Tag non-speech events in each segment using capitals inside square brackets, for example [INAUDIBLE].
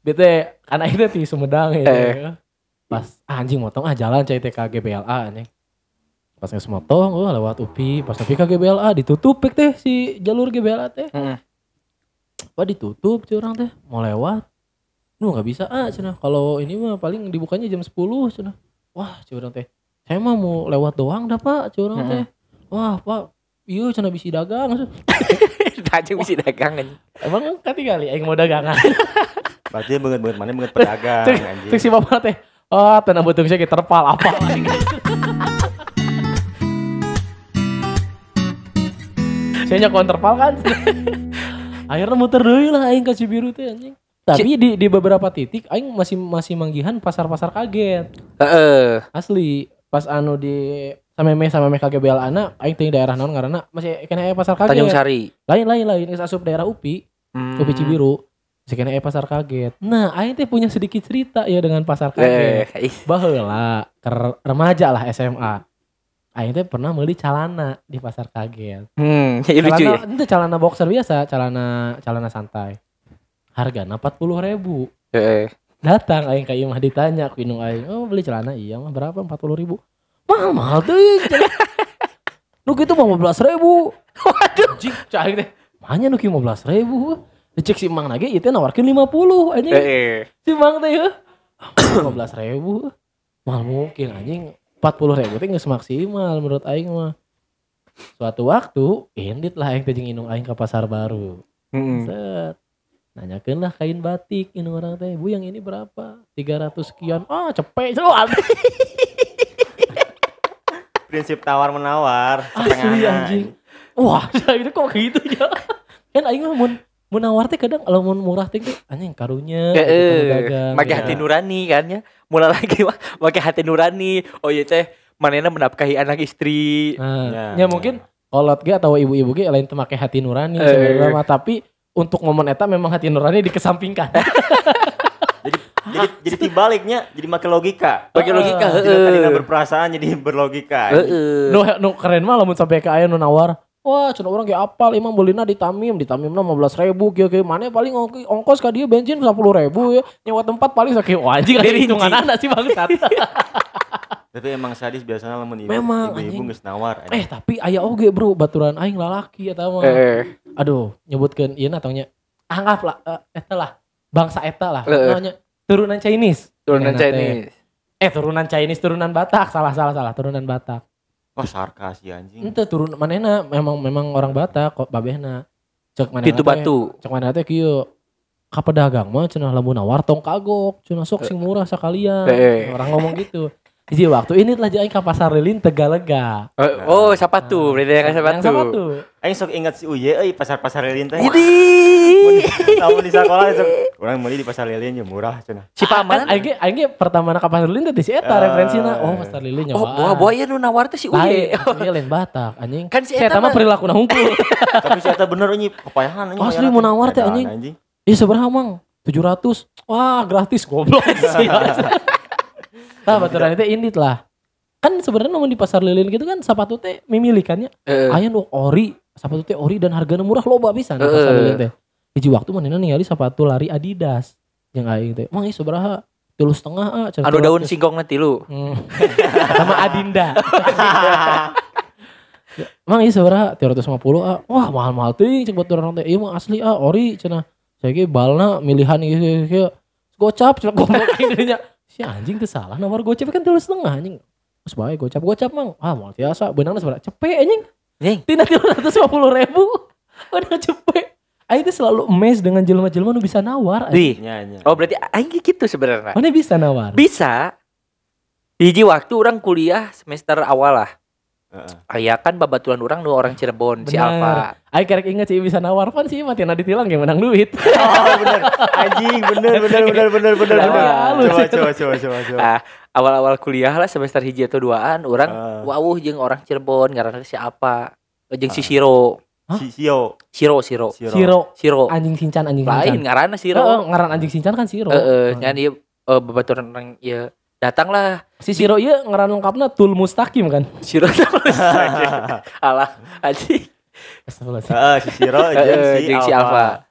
bete karena itu di Sumedang ya. Eh. Pas ah, anjing motong ah jalan cai teh ka GBLA anjing. Pas geus motong oh lewat UPI, pas ka GBLA ditutup pek teh si jalur GBLA teh. Heeh. Wah ditutup cuy orang teh mau lewat. Nu nggak bisa ah cenah. Kalau ini mah paling dibukanya jam 10 cenah. Wah cuy orang teh. Saya mah mau lewat doang dah Pak cuy orang teh. Wah Pak Iya cenah bisi dagang. [LAUGHS] Anjing bisa dagang anjing. Emang kali aing mau dagangan. [LAUGHS] Berarti banget-banget mana banget pedagang anjing. cek si bapak teh. Oh, tenang betul saya terpal apa saya nyokon terpal kan. [LAUGHS] Akhirnya muter deui lah aing ke Cibiru teh anjing. Tapi di di beberapa titik aing masih masih manggihan pasar-pasar kaget. Heeh. Asli pas anu di sameme sameme KGBL anak aing teh daerah naon ngaranna masih kena aya pasar kaget. Tanjung Sari. Lain lain lain asup daerah UPI. Hmm. Kopi Cibiru. Sekarang eh pasar kaget. Nah, aing teh punya sedikit cerita ya dengan pasar kaget. Eh. Baheula ke remaja lah SMA. Aing teh pernah beli celana di pasar kaget. Hmm, [LAUGHS] ya lucu ya. Celana itu celana boxer biasa, celana celana santai. Hargana 40 ribu. Heeh. Datang aing ka imah ditanya ku indung aing, "Oh, beli celana iya mah berapa? 40 ribu." Mahal mahal [LAUGHS] tuh. Nu kitu mah 15 ribu. [LAUGHS] Waduh, anjing, cah aing teh. Mahanya nu kieu 15 ribu. Dicek si Mang lagi itu nawarkin 50 anjing. Heeh. Si Mang teh ya. [COUGHS] 15 ribu. Mahal mungkin anjing. 40 ribu teh geus maksimal menurut aing mah. Suatu waktu, indit lah aing teh jeung indung aing ke pasar baru. Heeh. Set. Nanyakeun lah kain batik ini orang teh. Bu yang ini berapa? 300 sekian. Ah, cepet. Soal. [LAUGHS] Prinsip tawar menawar Asli setengahnya. anjing. Wah, [LAUGHS] itu kok gitu ya. Kan aing mah mun mun nawar teh kadang kalau mun murah teh anjing karunya Heeh. dagang, Make gitu. hati nurani kan ya. Mulai lagi make hati nurani. Oh iya teh manena menafkahi anak istri. Nah, Ya, ya, mungkin kolot ge atau ibu-ibu ge lain make hati nurani Eh. sebenarnya tapi untuk momen eta memang hati nurani dikesampingkan. [LAUGHS] Jadi jadi jadi tibaliknya jadi make logika. Pakai logika Tidak heeh. tadinya berperasaan jadi berlogika. anjing. Heeh. nu nu keren mah lamun sampai ke aya nu nawar. Wah, cenah orang kayak apal imam belina di Tamim, di Tamim mah 15 ribu, kieu kieu mana paling ongki- ongkos ka dia bensin 10 ribu ya. Nyewa tempat paling sakit wah anjing Dari hitungan anak sih bangsat. [LAUGHS] Tapi emang sadis biasanya lamun ibu Memang, ibu-ibu anjing. geus nawar. eh, tapi aya oge bro, baturan aing lalaki eta mah. Eh, Aduh, nyebutkeun ieu na tongnya. Anggaplah eh, eta lah, bangsa eta lah. Eh, eh. Namanya turunan Chinese. turunan teh. Chinese. Eh turunan Chinese, turunan Batak, salah salah salah, turunan Batak. Wah sarkas ya anjing. Ente turun manehna memang memang orang Batak kok babehna. Cek Pintu teh- batu. Cek manehna teh kieu. Ka pedagang mah cenah lamun nawar tong kagok, cenah sok sing murah sekalian. Eh. Orang ngomong gitu. Jadi waktu ini telah aing ka pasar lilin Tegalega. Eh, Oh, siapa tuh? Berarti yang siapa tuh? tuh. Aing sok ingat si Uye euy pasar-pasar lilin teh. Ini. Tahu di sekolah sok urang meuli di pasar lilin ya murah cenah. Si paman. Kan aing pertama ka pasar lilin teh di si eta Ah. referensina. Oh, pasar lilin Oh, nyawaan. buah buaya nu nawar teh si Lain, Uye. ini lain Batak anjing. Kan si Si eta mah perilaku hungkul. [LAUGHS] Tapi si eta bener anjing papayahan anjing. Asli mau nawar teh, anjing. Ih seberapa mang? 700. Wah, gratis goblok [LAUGHS] sih. Tah baturan itu indit lah. Kan sebenarnya namun di pasar lilin gitu kan sepatu teh memilikannya. Heeh. Aya nu ori, sepatu teh ori dan harganya murah loba bisa di pasar Heeh. lilin teh. Hiji waktu manehna ningali sepatu lari Adidas. Yang aing teh, "Mang ieu sabaraha?" Tilu setengah ah. Anu daun 200. singkong nanti lu. Hmm. [LAUGHS] Sama Adinda. Mang ieu sabaraha? 350 ah. Wah, mahal-mahal teuing cek baturan teh. Ieu mah asli ah, ori cenah. Saya ge balna milihan ieu ieu. Gocap cenah goblok [LAUGHS] dinya. Si anjing teh salah nawar gocap kan tilu setengah anjing. Terus bae gocap gocap mang. Ah, mau biasa beunangna sabaraha? Cepet anjing. Ning. Tina 350 ribu. [LAUGHS] Udah cepet. Aing teh selalu emes dengan jelema-jelema nu bisa nawar. Di. Nya nya. Oh, berarti aing gitu sebenarnya. Mana bisa nawar? Bisa. Hiji waktu orang kuliah semester awal lah. Heeh. Aya kan babaturan orang nu orang Cirebon, si Benar. Alfa. Aing kerek inget sih bisa nawar pan sih mati ditilang yang menang duit. [LAUGHS] Oh bener. Anjing bener bener bener bener bener Nah, bener. halus Coba coba coba coba coba. Ah, awal-awal kuliah lah semester hiji atau duaan orang Ah. wawuh jeung orang Cirebon ngaranna si apa? Jeung si Siro. Hah? Si Sio. Siro, Siro. Siro. Siro Siro. anjing sincan anjing Lain sincan. ngaranna Heeh, Siro. ngaran anjing sincan kan Siro. Heeh, Heeh. ngan ieu eh, babaturan orang ya datanglah Si Siro iya ngaran lengkapnya Tul Mustaqim kan. Siro [LAUGHS] Alah, anjing. Astagfirullahaladzim. Heeh, si Siro jeung Heeh, si Alfa.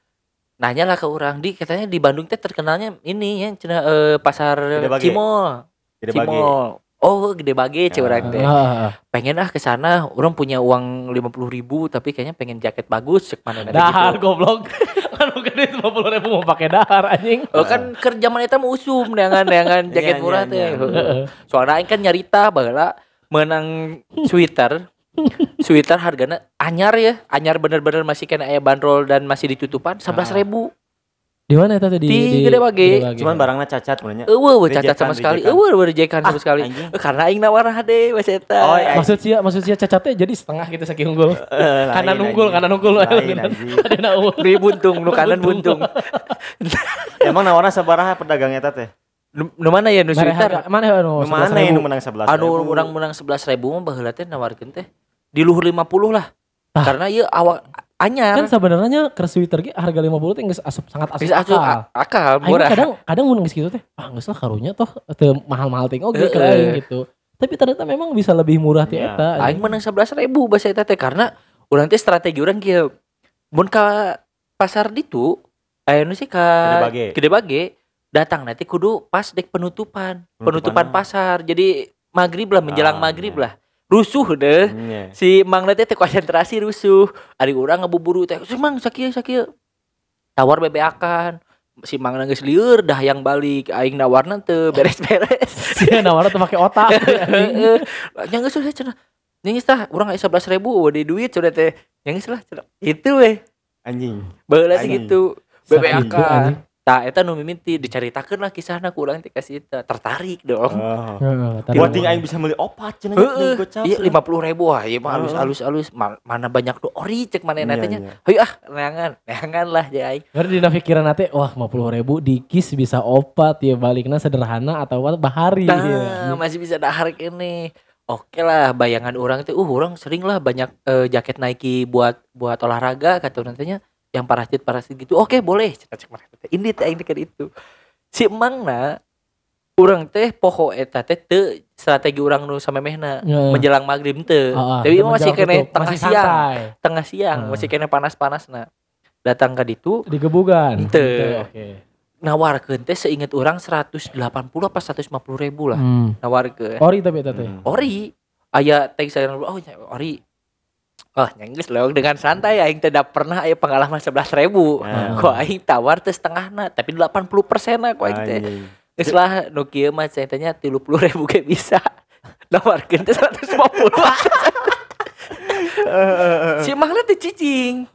Nanya lah ke orang di katanya di Bandung teh terkenalnya ini ya cina eh, pasar Gede. Cimol Gede. Cimol oh gede bage Ah. orang teh Ah, pengen ah ke sana orang punya uang lima puluh ribu tapi kayaknya pengen jaket bagus cek mana dahar gitu. goblok. [LAUGHS] Kan bukan itu 50 ribu mau pakai dahar anjing. Oh kan kerja mana mau usum dengan dengan [LAUGHS] jaket Iya, murah iya, teh. iya. Soalnya kan nyarita baheula menang sweater. [LAUGHS] sweater harganya anyar ya, anyar bener-bener masih kena aya bandrol dan masih ditutupan 11.000 ribu. Di mana tadi Di Gede Bage. Cuman barangnya cacat sebenarnya. Eueuh eueuh cacat Rejekan, sama sekali. Eueuh eueuh rejekan sama sekali. anjing. Eh, Karena aing nawar hade mas eta. Oh, iya. Maksud sia, maksud sia cacatnya jadi setengah gitu saking unggul. Eh, [LAUGHS] Kanan lain, unggul, kanan unggul. Lain, anjing. Ada. Beri buntung, nu kanan buntung. [LAUGHS] Emang nawarna sabaraha pedagang eta teh? Nu nu mana ya nu harga- Mana ya anu? Nu mana 11.000. yang nu menang 11 Anu orang menang 11.000 mah baheula teh nawarkeun teh di luhur 50 lah. Ah. Karena ieu awak anyar. Kan sebenarnya ke sweater ge harga 50 teh geus asup sangat asup Bisa asup akal. akal murah. kadang kadang mun geus kitu teh, ah geus lah karunya toh teu mahal-mahal ting oge Heeh. ke aing gitu. Tapi ternyata memang bisa lebih murah ti Iya. eta. Aing menang 11.000 bahasa eta teh karena urang teh strategi urang kieu. Mun ka pasar ditu aya nu sih Gede ka Bage. Gede Bage datang nanti kudu pas dek penutupan, penutupan Penutupan. pasar. Jadi maghrib lah menjelang Ah, maghrib iya. lah. Rusuh deh. Iya. Si Mang teh teh konsentrasi rusuh. Ari urang ngebuburu teh, "Si Mang sakieu sakieu." Tawar bebeakan. Si Mang geus lieur dah yang balik aing nawarna teu beres-beres. [LAUGHS] Sia nawarna teu make otak. [LAUGHS] Yang geus sudah cenah. Nyengis tah urang aya 11.000 di duit sudah teh. Nyengis lah cenah. Itu weh. Anjing. Anjing. gitu. Sakitu, Bebeakan. Tah eta nu mimiti dicaritakeun lah kisahna ku urang teh kasih eta. Tertarik dong. Oh. Buat ting aing bisa beli opat cenah gocap. Iya lima puluh ribu wah iya mah halus halus halus Ma- mana banyak tuh ori cek mana Iya, nantinya iya. Hayu ah neangan neangan lah ya aing Baru dina pikiran nate, wah 50 ribu dikis bisa opat ya baliknya sederhana atau bahari. nah ya. masih bisa dahar ini oke lah bayangan orang tuh uh orang sering lah banyak eh, jaket Nike buat buat olahraga kata nantinya yang parasit parasit gitu oke boleh cek cek teh ini teh teh kan itu si emangna orang teh poho eta teh teu strategi orang nu sama mehna Heeh. menjelang maghrib teu Ah, ah, tapi menjelang masih kena tutup, tengah masih siang santai. tengah siang Hmm. masih kena panas-panas nah datang ke ditu Digebugan. Teu. Oke. nawarkeun teh seinget orang 180 apa 150 ribu lah Hmm. nawarkeun Ori tapi eta teh. Hmm. ori aya teh saya oh ori Oh, nyengis loh dengan santai aing tidak pernah aya pengalaman 11 ribu. [LAUGHS] Ah. Kok aing tawar teh setengahna, tapi 80 persen kok aing teh. Geus lah nu kieu mah tanya 30 ribu ge bisa. [LAUGHS] Nawarkeun teh 150. [LAUGHS] si Mahna teh cicing.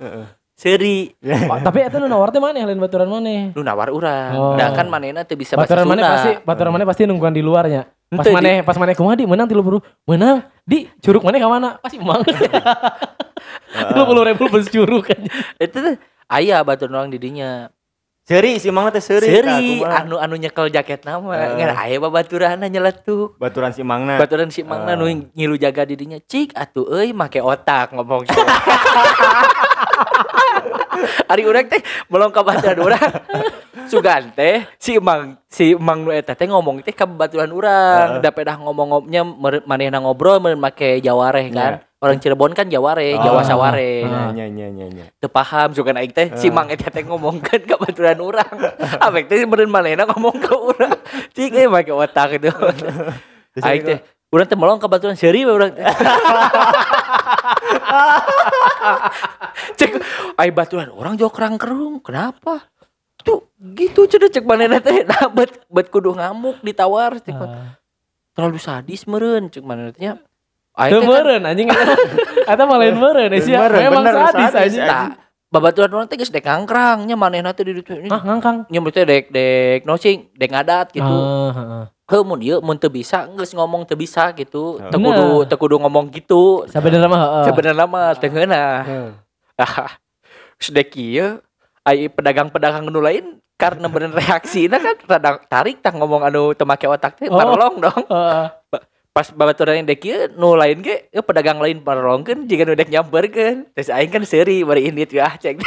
Seri [LAUGHS] tapi eta nu nawar teh maneh lain baturan maneh. lu nawar urang. Oh. Da kan manehna teu bisa bahasa Baturan maneh Sunda. pasti baturan maneh pasti nungguan di luarnya. Pas maneh pas maneh kumaha di menang 30 menang di curug maneh ka mana? Pasti [LAUGHS] emang. 30 ribu beli curug kan. Itu teh aya baturan orang di dinya. Seri si Mang teh seri. Seri anu anu nyekel jaket nama. Eh. Ngan aya babaturanna nyeletuk. baturan si Mangna. Baturan si Mangna Ah. nu ngilu jaga di dinya. Cik atuh euy make otak ngomong. [LAUGHS] Ari urang teh melong ka baturan urang. Sugan teh si Mang si Mang nu eta teh ngomong teh ka baturan urang. Heeh. Da pedah ngomong-ngomongnya manehna ngobrol mere make jawareh kan. Orang Cirebon kan Jaware, Jawa Ah. Saware. Nya nya nya nya nya. teu paham sugan aing teh si. Mang eta teh ngomongkeun ka baturan urang. [LAUGHS] Abek teh meureun manehna ngomong ke urang. Cik eh make otak itu. [LAUGHS] Aing teh urang teh melong ka baturan seuri urang. [LAUGHS] Cek ai baturan orang jauh kerang kerung. Kenapa? Tuh gitu cenah cek manehna teh [LAUGHS] nah bet bet kudu ngamuk ditawar cek Ah. terlalu sadis meureun cek manehna teh nya. Aing Teu teh kan- meureun anjing [LAUGHS] eta. Mah lain eh, sia. Meureun, Memang sadis, anjing. Tak babaturan orang teh geus dek ngangkrang nya manehna teh di ditu ini Ah ngangkang. nya teh dek dek nosing dek ngadat gitu Ah, heeh. Heuh mun ieu mun teu bisa geus ngomong teu bisa gitu teu kudu teu kudu ngomong gitu Sabenerna mah heeh. sebenarnya mah teu ngeunah Heeh. ah sedek [LAUGHS] ieu ai pedagang-pedagang nu lain karena bener reaksina kan rada tarik tah ngomong anu teu make otak teh Oh. parolong dong [LAUGHS] Heeh. Pas babaturan yang dek ieu nu lain ge ieu pedagang lain parolongkeun jika nu dek nyamperkeun terus aing kan seuri bari indit ya cek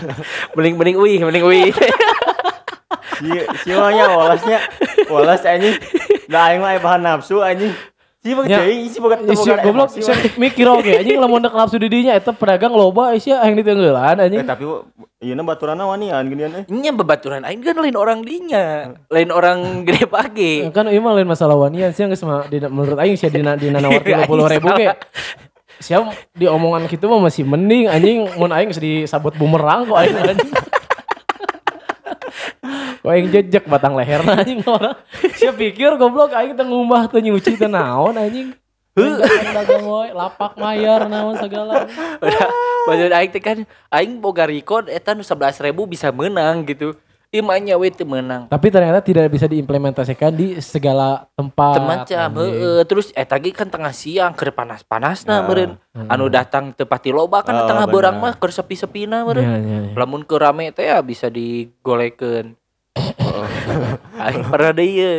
[LAUGHS] mending mending uih mending uih [LAUGHS] Si si mah nya walasnya walas anjing. Da aing mah bahan nafsu anjing. Si mah Nya. teuing si boga teu Isi boga goblok mah. mikir oge anjing lamun dek nafsu di dinya eta pedagang loba sia yang ditenggelan Eh, anjing. tapi Iya na baturana wanian ginian eh. Nya babaturan aing kan lain orang dinya, lain orang [LAUGHS] gede pagi. kan ieu mah lain masalah wanian sih geus mah dina- menurut aing sih dina dina [LAUGHS] Aing 50 ribu ge siap di omongan gitu mah masih mending anjing mun aing geus disabut bumerang kok aing anjing [LAUGHS] Kok aing jejek batang leherna anjing orang. Siap pikir goblok aing teu ngumah teu nyuci teu naon anjing. Dagang woy, lapak mayar naon segala. [LAUGHS] Udah, maksud aing teh kan aing boga record eta nu 11.000 bisa menang gitu. Imanya we teu menang. Tapi ternyata tidak bisa diimplementasikan di segala tempat. Anjing. heeh terus eta ge kan tengah siang keur panas-panasna Ah. meureun. Anu datang teu pati loba kan Oh, tengah bener. beurang mah keur sepi-sepina meureun. Iya, iya, iya. Lamun keur rame teh ya bisa digolekeun. Aing pernah deh ieu.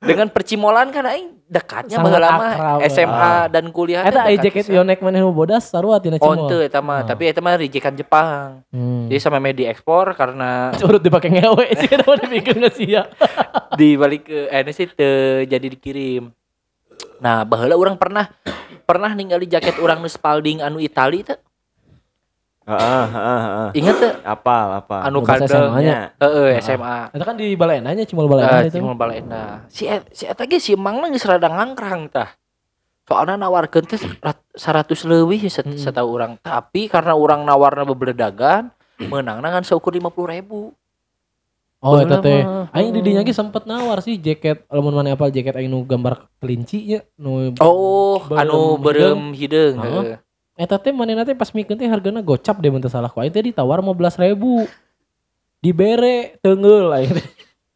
Dengan percimolan kan aing dekatnya Sangat akrab. SMA dan kuliah teh Eta dekat jaket yonek maneh nu bodas sarua tina Oh, cimol. teu eta mah, Oh. tapi eta mah rijekan Jepang. Hmm. Jadi sama media ekspor karena [LAUGHS] Curut dipakai ngewe sih [LAUGHS] udah dibikin sih ya. [LAUGHS] di balik ke eh sih teu jadi dikirim. Nah, baheula orang pernah pernah ningali jaket orang nu Spalding anu Itali teh. Heeh, heeh, heeh. Ingat teh Apal, apa? anu. SMA-nya. Heeh, SMA. Itu kan di Balenanya cimol Balena Ah, itu. Cimol Balena. Si et- si eta ge si Mang geus rada ngangkrang tah. Soalnya nawarkeun teh rat- 100 leuwih set, Mm. setahu orang. Tapi karena orang nawarna bebeledagan, menang dengan seukur 50 ribu. Oh eta teh. Aing di dinya ge sempet nawar sih jaket lamun mana apal jaket aing nu gambar kelinci nya nu Oh, anu berem hideung. Heeh. Eta teh manehna teh pas mikeun teh hargana gocap deh teu salah ku teh ditawar 15.000. Dibere teungeul aing teh.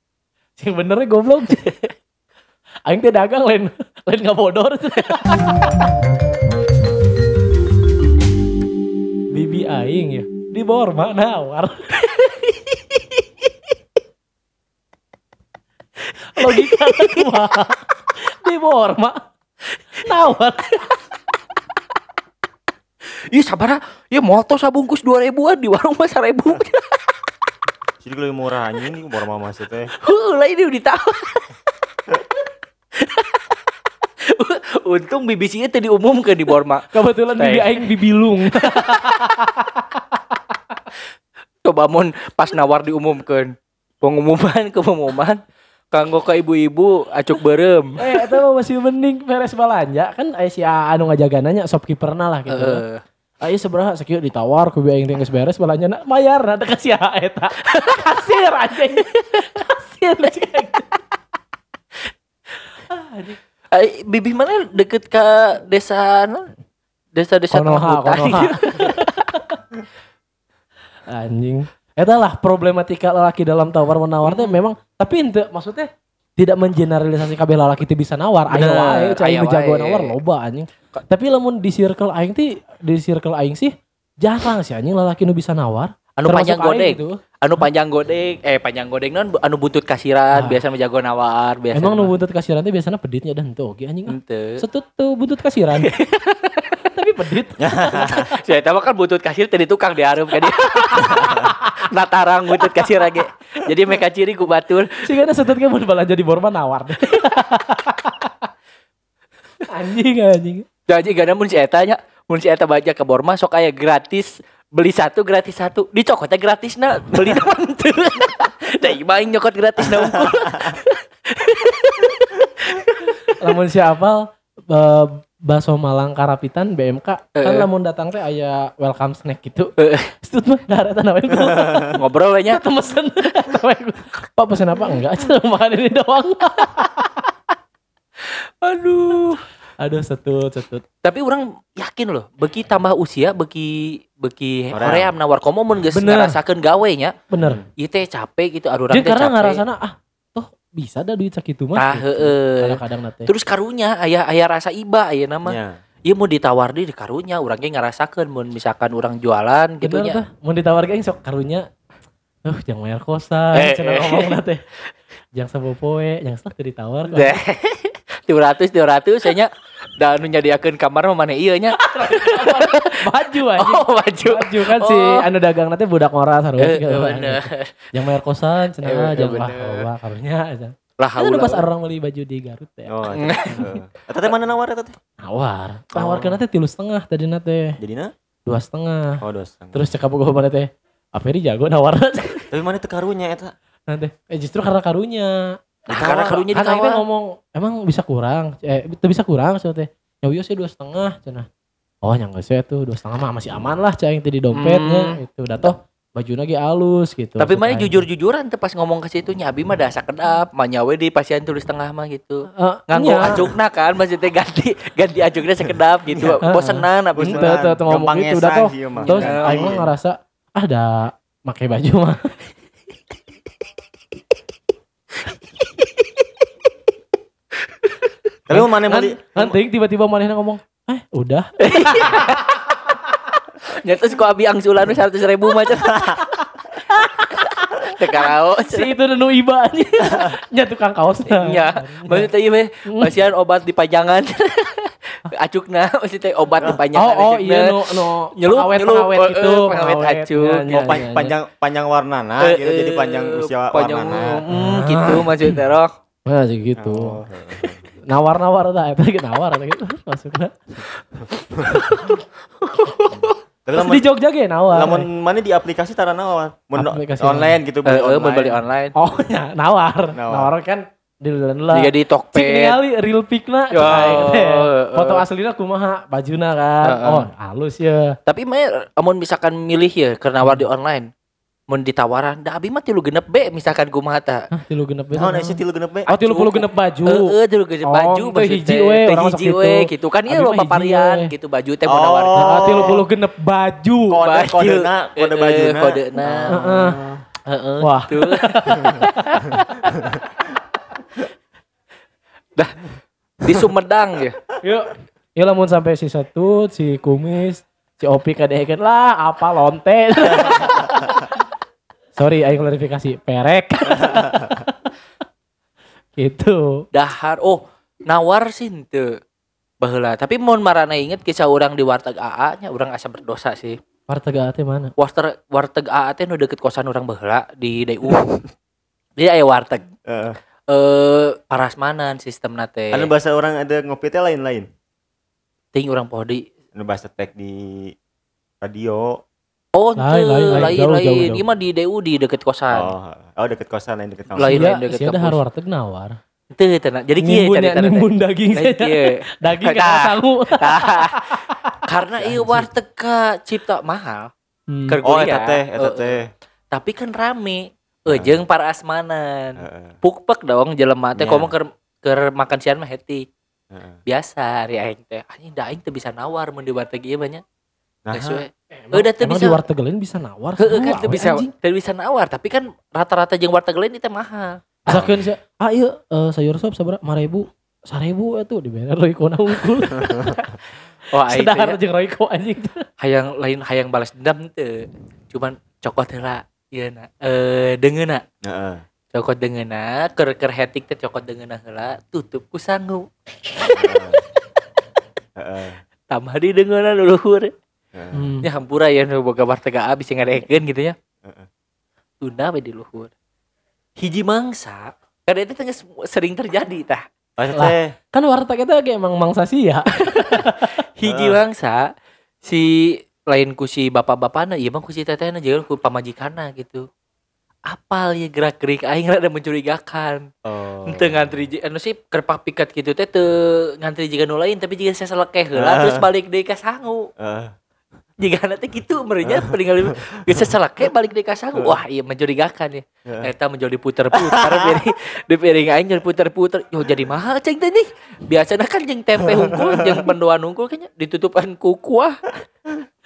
[LAUGHS] Sing benernya goblok. [LAUGHS] aing teh dagang lain lain ngabodor. [LAUGHS] Bibi aing ya. Di Borma nawar. Logika kumaha? Di Borma nawar. Ih sabar ya moto sabungkus 2000-an di warung mah 1000. [LAUGHS] Jadi lebih murah anjing ini baru mama sih teh. Heula ini udah ditawar. [LAUGHS] Untung BBC itu diumumkan di Borma. Kebetulan bibi aing bibilung. [LAUGHS] Coba mun pas nawar diumumkan. Pengumuman ke pengumuman kanggo ke ibu-ibu acuk berem. eh itu mah masih mending beres balanja kan aya si anu ngajagananya shopkeeper lah gitu. Heeh. Ayo seberapa sekieu ditawar ku aing teh geus beres balanja bayar na teh ka si A eta. Kasir anjing. Kasir cik aing teh. Ah. Eh, Bibi mana deket ke desa non? Desa-desa tengah Konoha. Konoha. [LAUGHS] Anjing. Eta lah problematika lelaki dalam tawar menawar teh memang tapi ente maksudnya tidak mengeneralisasi kabeh lalaki teh bisa nawar. Bener, wae cai nu jago nawar loba anjing. Tapi lamun di circle aing teh di circle aing sih jarang sih anjing lalaki nu bisa nawar. Anu Termasuk panjang godeng. gitu. Anu panjang godeng, eh panjang godeng non anu buntut kasiran, Ah. biasa menjago nawar, biasa. Emang nu buntut kasiran teh biasanya peditnya dan tuh oke anjing. ah. Ente. Setut tuh buntut kasiran. [LAUGHS] Pedit. Saya tahu kan buntut kasir tadi tukang diarum kan [LAUGHS] dia. Natarang buntut kasir lagi. Jadi mereka ciri ku batur. Sih kan setut ke mun balanja di Borma nawar [LAUGHS] anjing anjing. Jadi gak ada mun si eta nya, mun si eta baca ke Borma sok aya gratis beli satu gratis satu dicokotnya gratis na beli tuh dah ibaing nyokot gratis na lamun si eh, bakso Malang Karapitan BMK kan Eh. lamun datang teh aya welcome snack gitu. Eh. Setut mah daratan nawe ku. ngobrol we nya Eta mesen. [LAUGHS] Nawe ku. Pak pesen apa enggak? Cuma makan ini doang. [LAUGHS] aduh Aduh setut setut. tapi orang yakin loh beki tambah usia beki beki Hoream. nawar komo mun geus ngarasakeun gawe nya Bener. ieu teh capek gitu aduh urang teh karena capek ngarasana ah bisa dah duit sakitu mah. Ah, gitu. nate. terus karunya aya aya rasa iba aya nama Ya. Iya mau ditawar di karunya orangnya ngerasakan mau misalkan orang jualan gitu tah. Mau ditawarkan sok karunya. Uh, jangan bayar kosan, Eh, eh. ngomong [LAUGHS] nate. Jangan sabopoe, jangan setelah ditawar. [LAUGHS] Deh. 200 200 saya dan nu nyadiakeun kamar mah mana iya nya. [LAUGHS] Baju anjing. Oh, baju. Baju kan si Oh. anu dagang nanti budak ngoras harus Eh, gitu. bener. [LAUGHS] Yang bayar kosan Eh, cenah jangan wah bener. wah karunya aja. Lah Kan udah haula. pas orang beli baju di Garut ya. Oh, [LAUGHS] eta. Eta teh mana nawar eta teh? Nawar. Oh. Nawar ke nanti tilu setengah tadi nate. Jadina? Dua setengah. Oh, dos. Terus cekap gue mana teh. Aperi jago nawar Tapi mana teu karunya eta? nanti. Eh justru karena karunya. Nah, karena karunya Kan teh ditawar. ngomong emang bisa kurang, eh itu bisa kurang sih teh. Ya iya sih dua setengah cenah. Oh yang geus tuh dua setengah mah masih aman lah cah yang teh di dompetnya Hmm. itu. Udah toh baju lagi halus gitu. Tapi mana maksud aing. jujur-jujuran tuh pas ngomong ke situ Abi mah dasar kedap, manyawe di pasien tulis tengah mah gitu. Eh, Nganggo iya. ajukna kan maksudnya ganti ganti ajukna sekedap gitu. Iya. Bosenan apa Itu, Bosenan. itu, itu ngomong gitu udah toh. sih, emang. Terus Iya. aing mah ngerasa ah dah pakai baju mah. [LAUGHS] Tapi mana Kan, beli kan ting tiba-tiba manehna ngomong, "Eh, udah." [LAUGHS] Nyata kok abi angsulan seratus ribu macam. [LAUGHS] Tekarao. si itu nu iba [LAUGHS] nya. Tukang kaosna. Iya, maksudnya iya weh, pasian obat di pajangan. Acukna, maksudnya obat di pajangan. Oh, oh iya no no Nyelup, pengawet nyelup. pengawet Oh, gitu eh, pengawet acuk. Oh, pan- nya, nya. panjang panjang warnana Eh, gitu jadi eh, panjang usia panjang, warnana. mm, gitu maksudnya rok. Nah, sih gitu. Oh, Nawar-nawar dah eta ge nawar eta gitu [LAUGHS] masukna. [LAUGHS] Tapi di Jogja ge nawar. lamun mana di aplikasi tara naon? Mun Aplikasi online gitu Eh, beli eh, online. beli online. Oh, nya nawar. Nawar. Nawar kan di lah. Jika di Cik Tokped. ningali real pic na. Ya, eh, Foto aslina kumaha bajuna kan. Eh. Oh, halus ya. Tapi mah amun misalkan milih ya karena war di online. Mun ditawaran, da abi mah tilu genep B misalkan kumaha ta. Hah, tilu genep Naon aya tilu genep we? Oh, tilu puluh genep baju. Heeh, tilu genep Oh, baju maksudnya. hiji we, orang hiji we gitu. gitu kan iya mah loba varian we. gitu baju teh Oh. mau nawarkan. Nah, tilu puluh genep baju. Kode Baju. kodena, kode bajuna. kodena. Heeh. Heeh. Wah. tuh. [LAUGHS] Dah di Sumedang ya. Yuk. Yuk lamun sampai si satu, si kumis, si opi kadekeun lah apa lonte. [LAUGHS] Sorry, aing klarifikasi, perek. [LAUGHS] gitu. Dahar oh nawar sih teu. Baheula, tapi mun marana inget kisah orang di warteg AA nya orang asa berdosa sih. Warteg ate mana? Warteg warteg AA teh nu deket kosan orang baheula di DU. [LAUGHS] Dia aya warteg. Heeh. Eh parasmanan sistem nate. Anu bahasa orang ada ngopi teh lain-lain. ting orang poho di Anu bahasa tag di radio. Oh, Lain, lain, lain, lain. lain, Jauh, lain. jauh, jauh. Ini mah di DU di deket kosan. Oh, oh deket kosan lain deket kampus. Lain, lain deket sia ada kampus. har warteg nawar. Itu tenang. Jadi kieu Nimbun ya, cerita nimbun daging saya. [LAUGHS] Daging kan sangu. [LAUGHS] Karena ieu warteg ka cipta mahal. Hmm. Oh, eta teh, eta teh. Tapi kan rame. Ejeng para asmanan. Pukpek dong jelema teh Iya. komo keur keur makan siang mah heti. Heeh. Biasa ari aing teh. Anjing da aing teu bisa nawar mun di warteg ieu banyak. Nah, Udah tuh emang bisa. di warteg lain bisa nawar. Heeh kan awe, bisa bisa nawar, tapi kan rata-rata jeung warteg lain itu mahal. Misalkan sih, ah iya eh, sayur sop sabaraha? 5000 Sarebu [LAUGHS] itu di bener Royko na unggul. Oh, Sedar nya. jeung Royko anjing. hayang lain hayang balas dendam teu. Cuman cokot heula ieu na. Eh deungeuna. Heeh. Cokot deungeuna keur keur hetik teh cokot deungeuna heula tutup ku sangu. Heeh. Tambah di deungeuna nu luhur. Hmm. Ya hampura ya nu boga warteg abis yang ngadekeun gitu ya. Heeh. Tunda we di luhur. Hiji mangsa kada itu geus sering terjadi tah. Teh. Kan warteg itu kayak emang mangsa sia. [LAUGHS] Hiji mangsa si lain ku si bapak-bapakna ieu mah ku si tetehna jeung ku pamajikanna gitu. Apal ya gerak-gerik aing rada mencurigakan. Oh. Henteu ngantri anu sih kerpak piket gitu teh teu ngantri jiga nu lain tapi jiga saya selekeh heula terus balik deui ka sangu. Heeh. Jiga nanti gitu meureunnya peninggal [LAUGHS] geus selekeh balik deui ka sangu. Wah, iya mencurigakan ya. Eta menjadi puter-puter [LAUGHS] piring di piring aing jadi puter-puter. Yo jadi mahal ceng teh nih. Biasanya kan jeung tempe hungkul jeung mendoan hungkul kayaknya ditutupan ku kuah.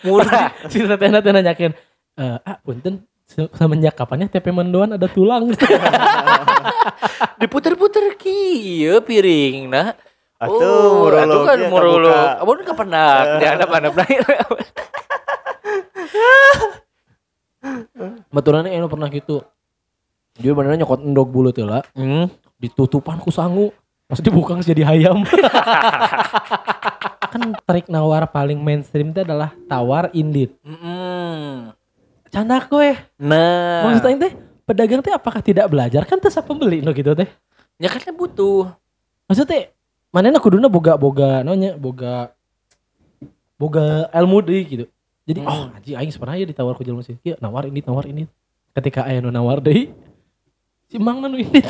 Murah. si teh nanyakeun, "Eh, ah punten se- semenjak kapannya TP mendoan ada tulang?" [LAUGHS] Diputer-puter kieu piring nah. Atuh, atuh murulog kan ya, murulog. kabuka. Abon ka pernah [LAUGHS] di handap-handap lain. [LAUGHS] Baturannya eno pernah gitu. Dia beneran nyokot endog bulu teh lah, Hmm. ditutupan ku sangu. Pas dibuka jadi hayam. [LAUGHS] kan trik nawar paling mainstream itu adalah tawar indit. Mm-mm. Canda gue. Nah, Maksudnya teh pedagang teh apakah tidak belajar kan teh pembeli no gitu teh. ya kan butuh. Maksudnya manehna kuduna boga boga nonya boga boga ilmu deui gitu. jadi Hmm. oh anjing aing pernah ya ditawar ku jelema sih kieu nawar ini nawar ini ketika aya nu nawar deui si mang nu ini [LAUGHS]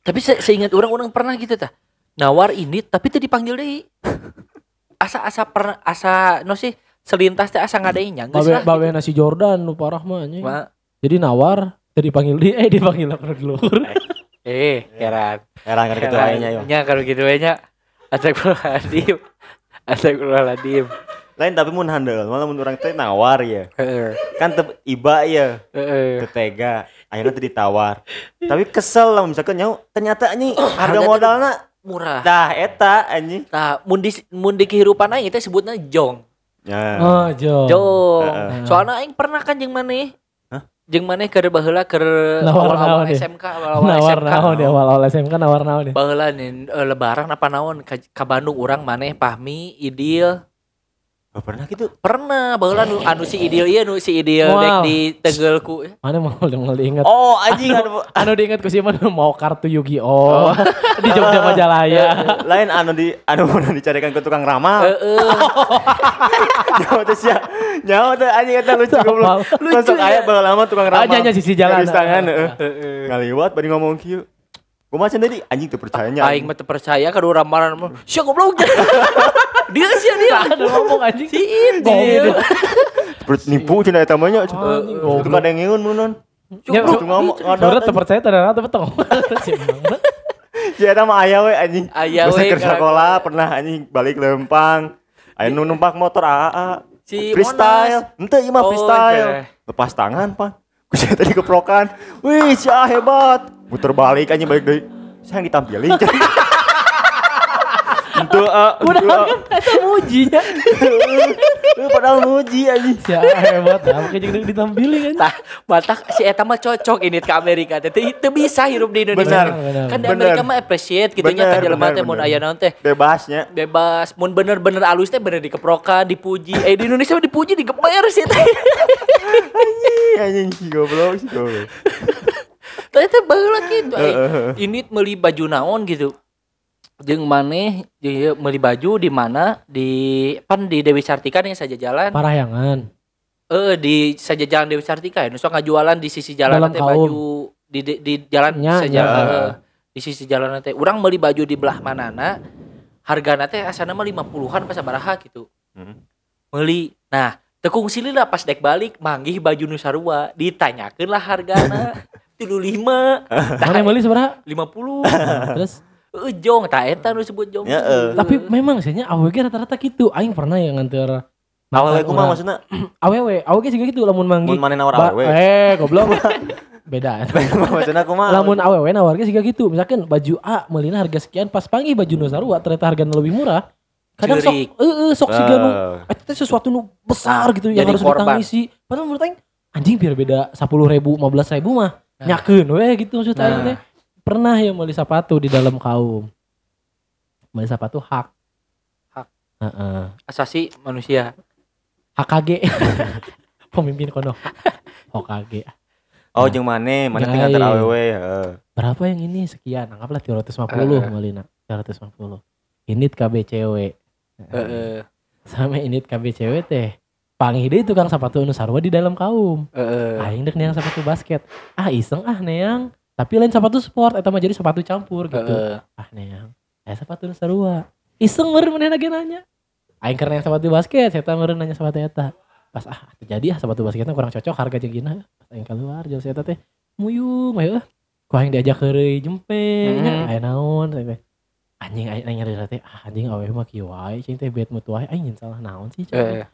Tapi se seingat orang orang pernah gitu tah. Nawar ini tapi teu dipanggil deui. Asa asa pernah asa no sih selintas teh asa ngadainya geus babe babe nasi Jordan nu parah mah anjing Ma- jadi nawar tadi dipanggil di eh dipanggil [LAUGHS] ke luhur Eh, heran. Heran kan gitu lainnya yo. Nya kalau gitu we nya. Astagfirullahaladzim. Astagfirullahaladzim. Lain tapi mun handel malah mun urang teh nawar ya. Heeh. Kan teu iba ya, Heeh. teu tega. Akhirnya teu ditawar. Tapi kesel lah misalkan nyau ternyata anjing [COUGHS] harga modalna Murah. dah eta anjing. Nah, mun di mun di kehidupan aing teh sebutna jong. Ya. oh jo Jong. Heeh. Soalnya aing pernah kan jeung maneh. Hah? Jeung maneh keur baheula keur awal-awal? SMK, awal-awal nawar SMK. naon ya awal awal SMK nawar naon ya Baheula nih eh, lebaran apa naon ka, ka Bandung urang maneh Pahmi, Idil. Oh, pernah gitu. Pernah baheula nu anu si Idil ieu nu si Idil Wow. dek di Tegelku. mana mau [LAUGHS] mau diinget Oh, anjing anu [LAUGHS] anu diinget ku sih mah mau kartu Yu-Gi-Oh [LAUGHS] di Jogja Majalaya lain anu di anu anu dicarikan ke tukang ramal. Heeh. Nyawa teh sia. Nyawa teh anjing eta lucu goblok. Lucu Masuk ya. aya bae lama tukang ramal. Aja nya sisi jalan. Garis tangan heeh. Ngaliwat bari ngomong kieu. Gua macam tadi anjing teu percayanya. Aing mah teu percaya kada ramalan mah. Sia goblok. [LAUGHS] dia sia dia. ada ngomong anjing Si Idil. Nipu cenah eta mah nya. Itu kada ngeun munon. Ya, Itu ngomong Menurut ngadot. terpercaya tidak tapi tong. Si eta mah aya we anjing. Aya we, karena- sekolah pernah anjing balik lempang. Aya nu numpak motor AA. Si freestyle. Henteu ieu mah Oh, freestyle. iya. Lepas tangan, Pan. Kusi tadi keprokan. Wih, si hebat. Muter balik anjing balik deui. Saya yang ditampilin. Itu [LAUGHS] A, Udah itu A. kan mujinya. Eh, Padahal muji anjing. Si [LAUGHS] A hebat, ah, makanya jeung ditampilin kan. Tah, batak si eta mah cocok ini ke Amerika teh. Teu teu bisa hirup di Indonesia. Benar. Kan di. Amerika mah appreciate gitu nya Benar, ka jelema teh mun benar. aya naon teh. Bebasnya. Bebas, mun bener-bener alus teh bener dikeprokan, dipuji. Eh di Indonesia mah dipuji digeber sih teh. [LAUGHS] Ih, Anjing si goblok si goblok. Ternyata eh, [LAUGHS] eh. Ini meuli baju naon gitu. Jeung maneh ieu meuli baju di mana? Di pan di Dewi Sartika yang saja jalan. Parahyangan. Eh di saja jalan Dewi Sartika ya. Nu sok ngajualan di sisi jalan kaum. baju di di, di jalan saja eh, di sisi jalan teh. Urang meuli baju di belah manana. Hargana teh asana mah 50-an pas sabaraha gitu. Hmm. Meuli. Nah, tekung silih lah pas dek balik manggih baju nu sarua ditanyakeun lah hargana. [LAUGHS] 35 [LAUGHS] Mana yang beli seberapa? 50 [LAUGHS] Terus Eh, jong tak eta nu disebut jong Ya, eh. tapi memang sihnya AWG rata-rata gitu. Aing pernah yang nganter Awalnya mantan kumaha urang. maksudna? AWW, [CLEARS THROAT] AWG juga gitu lamun manggi. Mun mana nawar awewe. Eh, goblok. [LAUGHS] Beda. Maksudna kumaha? Lamun AWW nawarnya juga gitu. Misalkan baju A melina harga sekian pas panggil baju nu sarua ternyata harganya lebih murah. Kadang sok Ceurik. eh sok siga nu eta teh sesuatu nu besar gitu yang harus ditangisi. Padahal menurut aing anjing biar beda 10 ribu, 15 ribu mah Nah. nyakeun we gitu maksud aing Nah. teh. Pernah ya beli sepatu di dalam kaum. Beli sepatu hak. Hak. Heeh. asasi manusia. HKG. [LAUGHS] Pemimpin kono. HKG. Oh, maneh Ya, teh nganter iya. awewe, heeh. Berapa yang ini? Sekian. Anggaplah 350 Heeh. Malina. 350. Init KB cewek. Heeh. Sama init KB cewek teh. Panggil deh tukang sepatu nu sarua di dalam kaum. Heeh. Aing dek neang sepatu basket. Ah iseng ah neang. Tapi lain sepatu sport eta mah jadi sepatu campur gitu. Heeh. Ah neang. Eh sepatu nu sarua. Iseng meureun maneh lagi nanya. Aing keur neang sepatu basket, saya meureun nanya sepatu eta. Pas ah jadi ah sepatu basketnya kurang cocok harga jeung gina. Pas aing keluar jeung saya teh muyung aya. Ku aing diajak heureuy jempeng. Mhm. Aya naon teh. Anjing aing aing nyari teh ah anjing awewe mah kieu wae cing teh bet mutu wae aing salah naon sih. Heeh.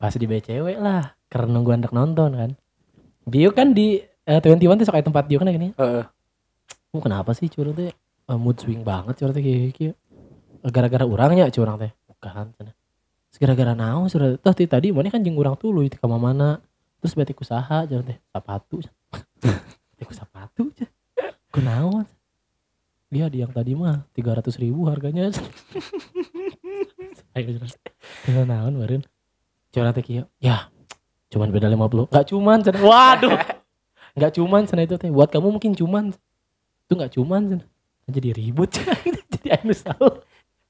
Pas di BCW lah karena nunggu anak nonton kan. Dio kan di eh, 21 tuh sok aya tempat Dio kan gini Heeh. oh, kenapa sih curang teh eh, mood swing banget curang teh kayak gara-gara orangnya curang teh. Bukan. Terus gara-gara naon curang teh tadi mana kan jeung urang tuluy teh ka mana terus berarti usaha curang teh. Sepatu [LAUGHS] teh ku sepatu cenah. ku naon? Dia di yang tadi mah 300 ribu harganya ayo curang tinggal naon barin curang teh kieu ya cuman beda 50 nggak cuman cenah. waduh [LAUGHS] nggak cuman cenah itu teh buat kamu mungkin cuman itu nggak cuman cenah. jadi ribut [LAUGHS] jadi anu salah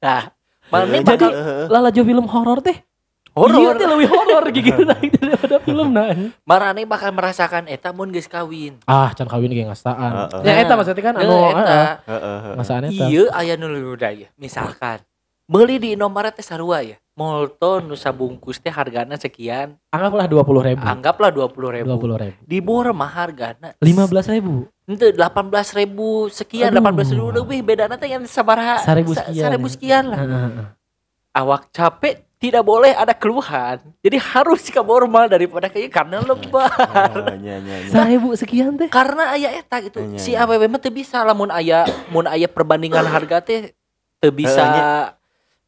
Nah, mana Heeh, Jadi- lala jo film horor teh Iya teh lebih horor gitu [LAUGHS] daripada film nah. Marane bakal merasakan eta mun geus kawin. Ah, can kawin ge ngastaan. Heeh. Ya eta maksudnya kan anu Nah, eta. ngasaan eta. Iya aya nu luda ya. Misalkan beli di Indomaret teh sarua ya. Molto nu sabungkus teh hargana sekian, Anggaplah 20 ribu. anggaplah 20.000 ribu. 20 ribu. Di bawah mah hargana 15 ribu. Ente 18 ribu sekian, Aduh. 18 ribu lebih beda nanti yang sabaraha Seribu sekian seribu sekian lah. Heeh, heeh. Awak capek tidak boleh ada keluhan. Jadi harus ke normal daripada kayak karena lebah. Oh, nya nya nya. Seribu sekian teh. karena aya eta gitu. Si. AWW mah teu bisa lamun aya mun aya perbandingan harga teh teu bisa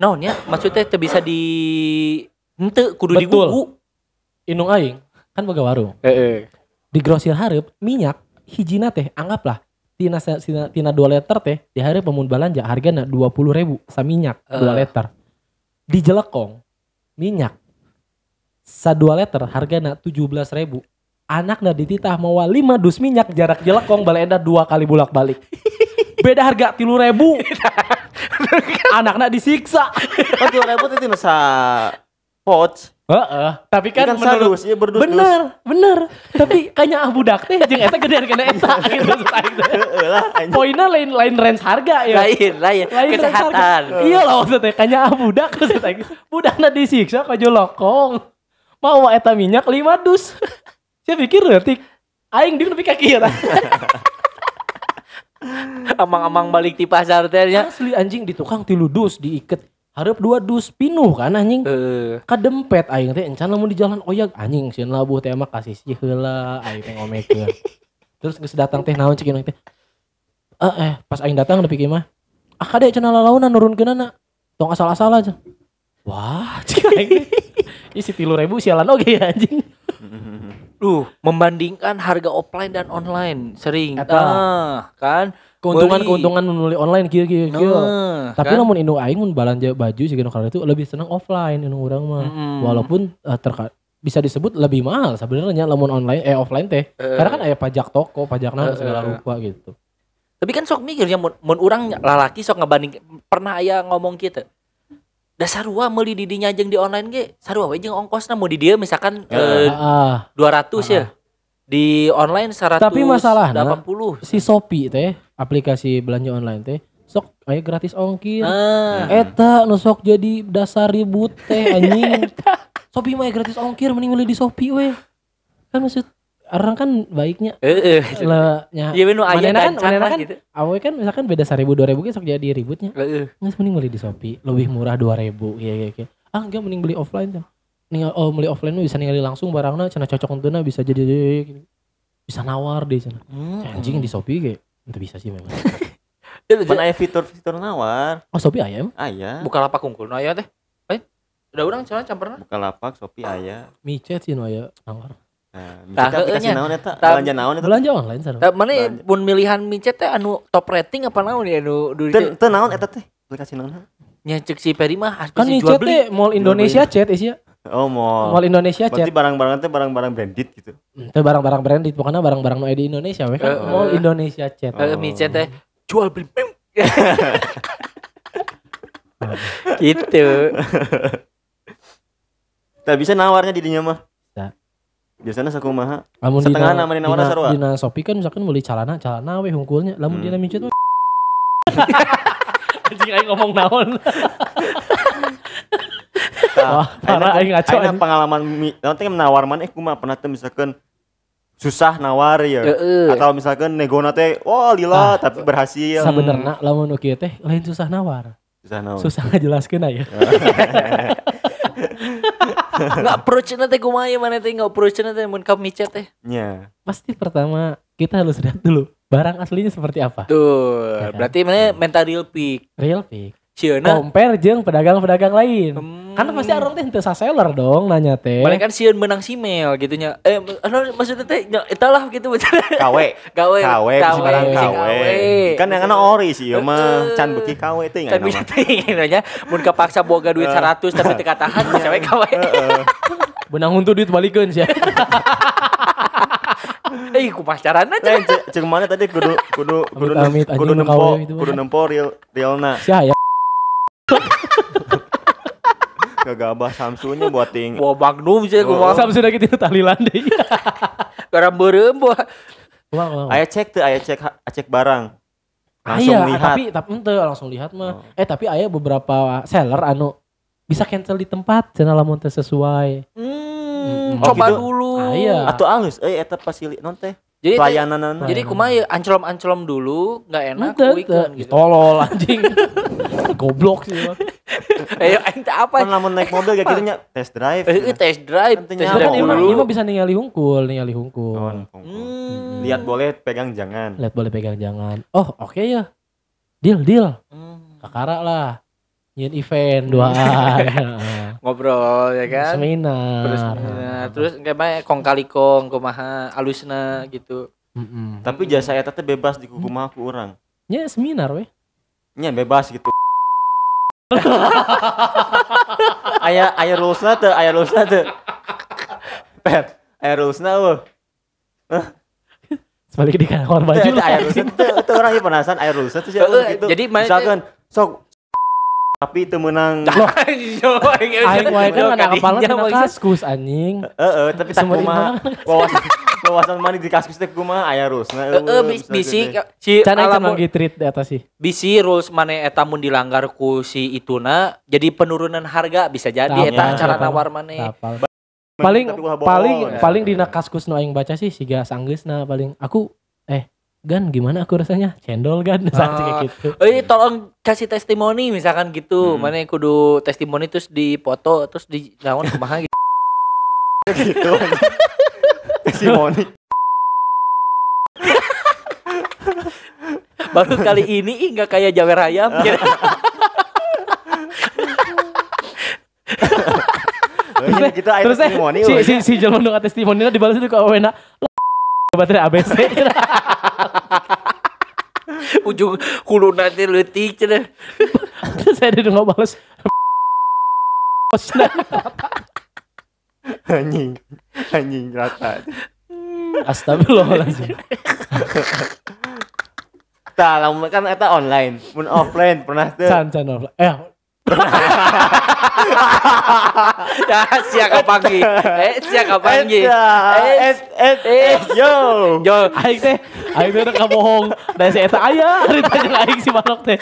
naon ya maksudnya teu bisa di henteu kudu Betul. digugu. Inung aing kan boga warung. Heeh. Di grosir hareup minyak hijina teh anggaplah tina tina, tina 2 liter teh di hareup pemun balanja hargana 20 ribu saminyak 2 Eh. liter. Di Jelekong minyak sa 2 liter hargana 17 ribu. Anakna dititah mawa 5 dus minyak jarak Jelekong balenda dua kali bolak balik. [LAUGHS] Beda harga tilu ribu. [LAUGHS] [LAUGHS] Anakna disiksa. Oh, tuh ribut itu nasa pouch. Heeh, tapi Kan, kan kan menurut ya berdus. bener bener. Tapi kayaknya ah budak teh jeung eta gedean kena eta. [LAUGHS] Gitu poinnya lain lain range harga ya. Lain, lain, lain kesehatan. iya lah maksudnya. Kayaknya ah budak maksud aing budakna disiksa ka jolokong mau eta minyak lima dus. Saya pikir detik aing di nepi ka kieu tah. [LAUGHS] Amang-amang balik di pasar teh nya. asli anjing di tukang tilu dus diiket. Harap dua dus pinuh kan anjing. Heeh. kadempet aing teh encan lamun di jalan oyag anjing sieun labuh teh mah kasih sih heula aing teh ngomekeun [LAUGHS] terus geus datang teh naon ieu teh. Eh, eh pas aing datang nepi kieu mah ah kade cenah lalauna nurunkeunana tong asal-asal aja. Wah cek aing teh [LAUGHS] Ih si tilu ribu sialan oge ya anjing Duh, membandingkan harga offline dan online sering. Eta. Nah, kan? keuntungan Beli. keuntungan nuli online kieu kieu kieu Nah, tapi kan? lamun indung aing mun balanja baju sih kalau itu lebih seneng offline indung urang mah Mm-mm. walaupun eh, terka- bisa disebut lebih mahal sebenarnya lamun online eh offline teh Eh, karena kan ada pajak toko pajak naon segala rupa gitu tapi kan sok mikirnya mun, mun urang lalaki sok ngebanding pernah aya ngomong kita. Dasar sarua meuli di dinya jeung di online ge sarua we jeung ongkosna mau di dia misalkan Ya. eh, Ah, 200 ya. Di online 180. Tapi masalahna, 80. si Shopee teh aplikasi belanja online teh sok aya gratis ongkir Nah, eta nu sok jadi dasar ribut teh [LAUGHS] anjing Shopee mah gratis ongkir mending beli di Shopee we kan maksud orang kan baiknya heeh. le nya Iya nu aya kan lah kan gitu. awe kan misalkan beda 1000 2000 ge sok jadi ributnya Heeh. nggak mending beli di Shopee lebih murah 2000 iya iya iya ah enggak mending beli offline tuh nih oh beli offline bisa ningali langsung barangnya cenah cocok untuk bisa jadi bisa nawar deh cenah Hmm. anjing di Shopee kayak itu bisa sih memang [LAUGHS] Mana aya fitur-fitur nawar? oh Shopee ayam Aya. Buka lapak kungkul no aya teh. Eh, udah urang cenah camperna. Bukalapak, Shopee aya. micet sih no aya nawar Nah, Belanja naon eta? belanja online sana Da, mana Belanja. pun milihan micet teh anu top rating apa naon ya anu dulu Teu teu naon eta teh? Aplikasi naon? nya cek si Peri mah harus kan jual micet beli. teh mall Indonesia chat isia Oh, mall. mall Indonesia Berarti chat barang-barang teh barang-barang branded gitu. itu barang-barang branded pokoknya barang-barang no di Indonesia we kan Eh, mall eh. Indonesia chat Heeh, Oh. micet teh jual beli. [LAUGHS] Gitu. [LAUGHS] Tak bisa nawarnya di dinya mah. Biasanya sakumaha? lamun Setengah dina- nama dina mana dina- sarua? dina Shopee kan misalkan beli celana celana we hungkulnya lamun Hmm. dina micet mah [LAUGHS] anjing aing ngomong naon [LAUGHS] Wah, parah aing ngaco anjing. pengalaman teh menawar maneh kumaha pernah teh misalkan susah nawar ya. Heeh. Atau misalkan negona teh wah lila Ah, tapi berhasil. Sabenerna lamun nu kieu teh lain susah nawar. Susah naon. Susah ngajelaskeun aya. [LAUGHS] Enggak approach na teh kumaha ya mana teh enggak approach na teh mun ka micet teh. Nya. Pasti pertama kita harus lihat dulu barang aslinya seperti apa. Tuh, Ya kan? berarti mana mental real pick. Real pick. Cieuna. Compare jeung pedagang-pedagang lain. Hmm. Kan pasti orang teh teu seller dong nanya teh. Balik kan sieun menang si Mel gitu nya. Eh, anu maksudnya teh nya eta lah gitu KW. Gawe. KW bisi barang KW. Kan yang ana ori sih ieu mah can beuki KW teh Kan ngan bisa nama. teh [LAUGHS] nya mun kapaksa boga duit 100 tapi teu katahan bisa we gawe. Heeh. [LAUGHS] Benang untuk duit balikeun sih. [LAUGHS] Eh, ku pacaran aja. Lain cek mana tadi kudu kudu kudu kudu nempo kudu nempo real realna. Sia ya. [LAUGHS] Gagabah Samsunya buat ting. Wah Magnum sih Oh. kumaha. Sampai sudah gitu tahlilan deh. [LAUGHS] Garam beureum wah. Kumaha, kumaha. Aya cek tuh, aya cek cek barang. Langsung lihat. tapi tapi ente langsung lihat mah. Oh. Eh tapi aya beberapa seller anu bisa cancel di tempat cenah lamun teu sesuai. Hmm. Oh, coba gitu? dulu. Ah, iya. Atau alus, eh eta fasili non teh. Jadi Pelayanan jadi kumaha ya anclom-anclom dulu nggak enak ente. gitu. Tolol anjing. [LAUGHS] Goblok sih. Eh aing teh apa? kan lamun naik mobil kayak gitu nya test drive. Eh eh, test drive, Kan test Kan drive imah, dulu. imah bisa ningali hungkul, ningali hungkul. Oh, Hmm. Lihat boleh, pegang jangan. Lihat boleh pegang jangan. Oh, oke ya. Deal, deal. Hmm. Kakara lah. Nyin event duaan. [LAUGHS] Ngobrol ya kan. Seminar. Terus nah, terus kayak bae kong kali kong kumaha alusna gitu. Tapi jasa eta teh bebas di kuku mah ku urang. Ya seminar weh. Nya bebas gitu. [LAUGHS] aya aya rulesna teu, aya rulesna teu. Per, aya rulesna eueuh. Sebalik di kamar baju Teu, lah. aya rulesna teu, teu urang ieu penasaran aya rulesna teu sia Heeh, gitu. jadi mana- misalkan sok tapi teu meunang [LAUGHS] Aing wae kan ada kepala tina kaskus anjing. Heeh, tapi tak Sumber kumaha. Wawasan wawasan mana di kaskus teh kumaha aya rulesna Heeh, eueuh, bis- misalkan bisi teh. si alamun- treat di atas sih. bisi rules mana eta mun dilanggar ku si ituna jadi penurunan harga bisa jadi eta cara nawar mana. Paling paling Ya. paling dina kaskus nu aing baca sih siga sanggeusna paling aku eh Gan gimana aku rasanya? Cendol gan [LAUGHS] Ah. kayak gitu. Eh tolong kasih testimoni misalkan gitu. Hmm. Mana yang kudu testimoni terus dipoto terus di naon kumaha gitu. [LAUGHS] gitu. Testimoni [LAUGHS] Baru kali ini ih nggak kayak jawer ayam gitu. [LAUGHS] Terus kita aya Terus testimoni si si si jelema nu testimoni dibalas itu ke Owena. Baterai ABC. [LAUGHS] Ujung hulu nanti leutik cenah. Terus saya udah nggak balas. [LAUGHS] anjing. Anjing rata. Astagfirullahaladzim. tah lamun kan eta online. Mun offline pernah teu. Can can eh Ya siapa pagi. Eh siapa pagi. Eta, Eh, eh. et yo Jo, aing teh aing teh udah kabohong. Da saya eta aya hari teh jeung aing si manok teh.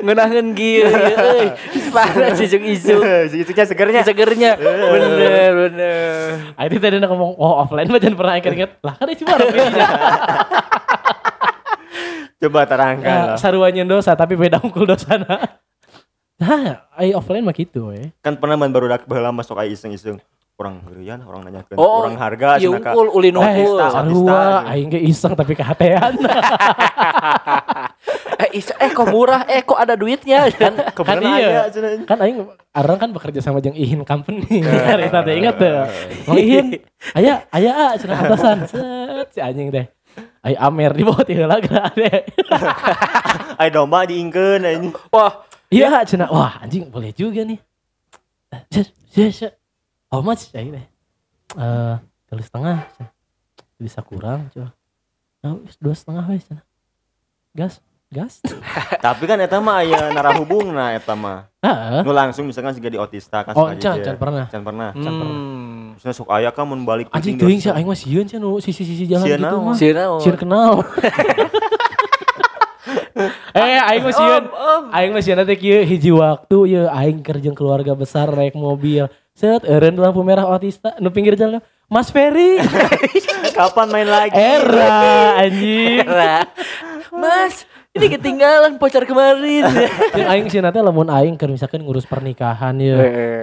ngenahin gieu euy. Parah sih jeung isu. [LAUGHS] segitunya segernya Segernya. Bener, bener. Aing teh tadi ngomong oh offline mah jangan pernah inget-inget. Lah kan si manok. [LAUGHS] coba terangkan Ya, lah saruannya dosa tapi beda unggul dosana. [LAUGHS] Nah, ai offline mah gitu we. kan pernah man baru dak baheula masuk aya iseng-iseng orang gerian orang nanyakeun Oh, orang harga Iya cenah ka unggul ulin unggul. Artista. sarua aing ge iseng tapi kehatean. [LAUGHS] Eh, is- eh kok murah? Eh kok ada duitnya? [LAUGHS] Kan kebetulan iya. aya kan aing Arang kan bekerja sama jeung Ihin Company. Harita teh ingat teh. Ihin, aya aya ah cenah atasan. Set si anjing teh. Ai Amer di bawah teh heula geura ade. [LAUGHS] aya domba diingkeun anjing wah, Iya cenah. Wah, anjing boleh juga nih. How much aing teh? Eh, tulis setengah. cenah. Bisa kurang coba. Nah, dua setengah wes cenah. Gas, gas. [LAUGHS] tapi kan eta mah aya narahubungna eta mah Heeh. nu langsung misalkan siga di otista kan Oh, suka can, jejer. can pernah. can pernah Terusnya sok aya kan mun balik Anjing penting teuing sih aing mah sieun cenah nu sisi-sisi jalan Sieun gitu mah. Sieun naon? Sieun kenal. [LAUGHS] eh aing mah sieun. Aing mah sieun teh kieu hiji waktu ye aing keur jeung keluarga besar naik mobil. Set eureun lampu merah otista nu pinggir jalan. Mas Ferry. [LAUGHS] kapan main lagi Era anjing. Era. [LAUGHS] Mas, ini ketinggalan pacar kemarin. [LAUGHS] Jeung aing sieun teh lamun aing keur misalkan ngurus pernikahan.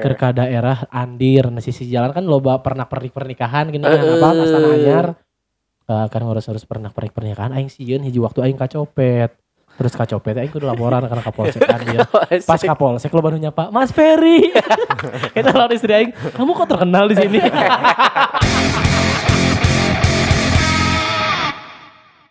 Keur ka daerah Andir, nah sisi jalan kan loba pernah pernik pernikahan gini kan apa Astana Anyar. Eh, kan ngurus-ngurus pernah pernik pernikahan aing sieun hiji waktu aing kacopet. Terus kacopet aing kudu laporan karena kapolsek Andir. [LAUGHS] Pas kapolsek lo baru nyapa, Mas Ferry. [LAUGHS] Kita lawan istri aing, kamu kok terkenal di sini?